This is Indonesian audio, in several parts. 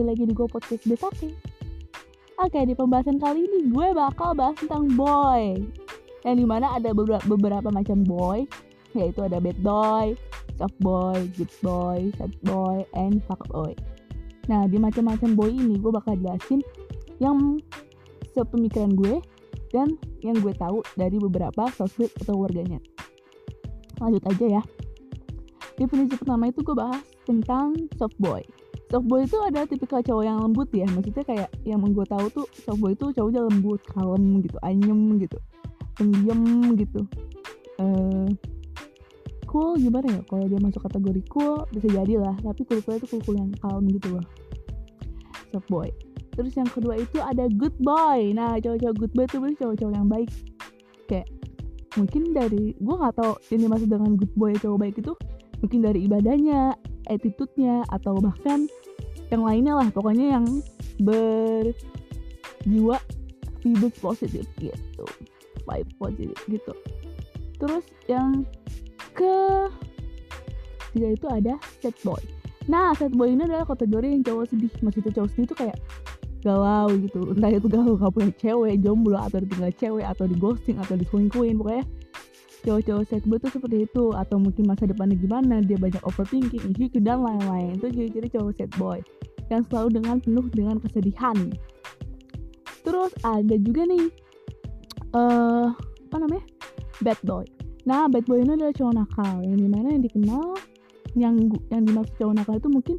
kembali lagi di Go Podcast Besake Oke, di pembahasan kali ini gue bakal bahas tentang boy Yang di mana ada beberapa, beberapa macam boy Yaitu ada bad boy, soft boy, good boy, sad boy, and fuck boy Nah, di macam-macam boy ini gue bakal jelasin yang sepemikiran gue dan yang gue tahu dari beberapa sosmed atau warganet. Lanjut aja ya. Definisi pertama itu gue bahas tentang soft boy. Soft boy itu ada tipikal cowok yang lembut ya, maksudnya kayak yang gue tahu tuh soft boy itu cowoknya lembut, kalem gitu, anyem gitu, pendiam gitu. Uh, cool gimana ya? Kalau dia masuk kategori cool bisa jadi lah, tapi cool cool itu cool cool yang kalem gitu loh. Soft boy. Terus yang kedua itu ada good boy. Nah cowok-cowok good boy itu berarti cowok-cowok yang baik. Kayak mungkin dari gue nggak tahu ini masih dengan good boy cowok baik itu mungkin dari ibadahnya, attitude-nya atau bahkan yang lainnya lah pokoknya yang berjiwa vibes positif gitu vibe positif gitu. Terus yang ke tiga itu ada sad boy. Nah sad boy ini adalah kategori yang cowok sedih. Maksudnya cowok sedih itu kayak galau gitu. Entah itu galau gak punya cewek jomblo atau ditinggal cewek atau di ghosting atau diselingkuhin pokoknya cowok-cowok sad boy tuh seperti itu. Atau mungkin masa depannya gimana dia banyak overthinking insecure dan lain-lain. Itu jadi cowok sad boy yang selalu dengan penuh dengan kesedihan. Terus ada juga nih uh, apa namanya? Bad boy. Nah bad boy ini adalah cowok nakal. Yang di mana yang dikenal yang yang dimaksud cowok nakal itu mungkin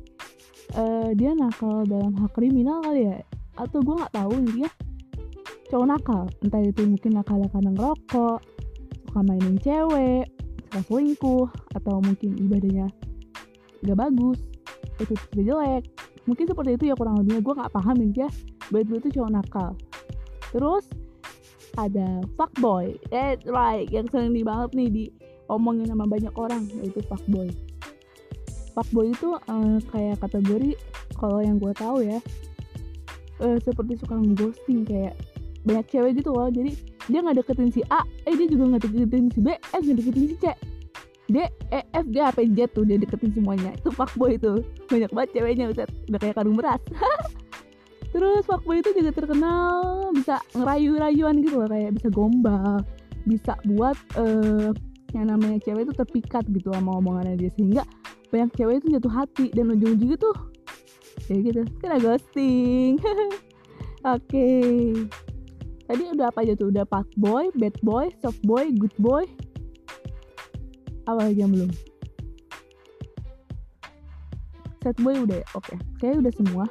uh, dia nakal dalam hal kriminal kali ya. Atau gue nggak tahu intinya cowok nakal. Entah itu mungkin nakal karena ngerokok suka mainin cewek suka selingkuh atau mungkin ibadahnya gak bagus itu tidak jelek. Mungkin seperti itu ya kurang lebihnya gue nggak paham ya. Bad boy itu cowok nakal. Terus ada fuckboy. That's right yang sering di banget nih diomongin sama banyak orang yaitu fuckboy. Fuckboy itu uh, kayak kategori kalau yang gue tahu ya uh, seperti suka ghosting kayak banyak cewek gitu loh. Jadi dia nggak deketin si A eh dia juga nggak deketin si B eh nggak deketin si C. D E F G H P J tuh dia deketin semuanya. Itu fuckboy itu. Banyak banget ceweknya udah, udah kayak karung beras. Terus fuckboy itu juga terkenal bisa ngerayu-rayuan gitu loh kayak bisa gombal bisa buat uh, yang namanya cewek itu terpikat gitu sama omongannya dia. Sehingga banyak cewek itu jatuh hati dan ujung-ujungnya tuh kayak gitu kena ghosting. Oke. okay. Tadi udah apa aja tuh? Udah pak boy, bad boy, soft boy, good boy. Apa lagi yang belum? Sad boy udah ya? Oke, okay. kayaknya udah semua.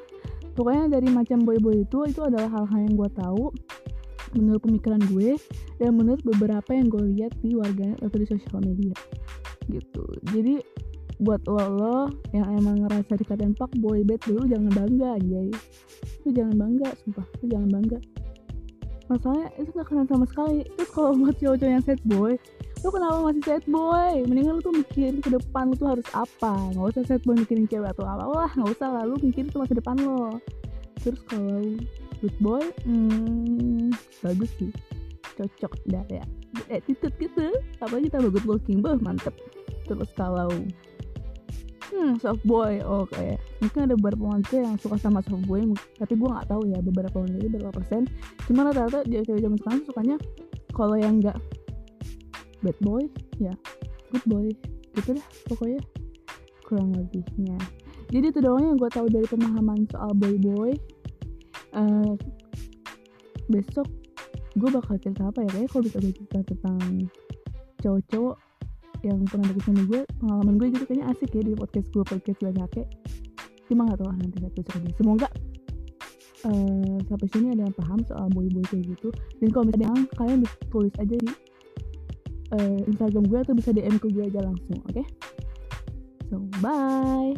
Pokoknya dari macam boy-boy itu, itu adalah hal-hal yang gue tahu menurut pemikiran gue dan menurut beberapa yang gue lihat di warganet atau di sosial media gitu jadi buat lo lo yang emang ngerasa dikatain pak boy bad boy lu jangan bangga aja lu jangan bangga sumpah lu jangan bangga masalahnya itu gak keren sama sekali. Terus kalau buat cowok-cowok yang sad boy lu kenapa masih sad boy? Mendingan lu tuh mikirin ke depan lu tuh harus apa. Nggak usah sad boy mikirin cewek atau apa lah nggak usah lah. Lu mikirin tuh masa depan lo. Terus kalau good boy hmm, bagus sih. Cocok dah ya. Attitude gitu. Apalagi tambah good looking bah mantep. Terus kalau hmm soft boy oke. Okay. mungkin ada beberapa wanita yang suka sama soft boy tapi gue nggak tahu ya beberapa wanita berapa persen. Cuma rata-rata cewek zaman sekarang sukanya kalau yang nggak bad boy ya good boy gitu dah pokoknya kurang lebihnya. Jadi itu doang yang gue tahu dari pemahaman soal boy boy. Uh, besok gue bakal cerita apa ya kayak kalau bisa gue cerita tentang cowok-cowok yang pernah deket sama gue pengalaman gue gitu kayaknya asik ya di podcast gue podcast gue kakek cuma gak tau nanti episode ini. Semoga uh, sampai sini ada yang paham soal boy-boy kayak gitu. Dan kalau misalnya kalian bisa tulis aja di uh, Instagram gue atau bisa DM ke gue aja langsung oke? Okay? so bye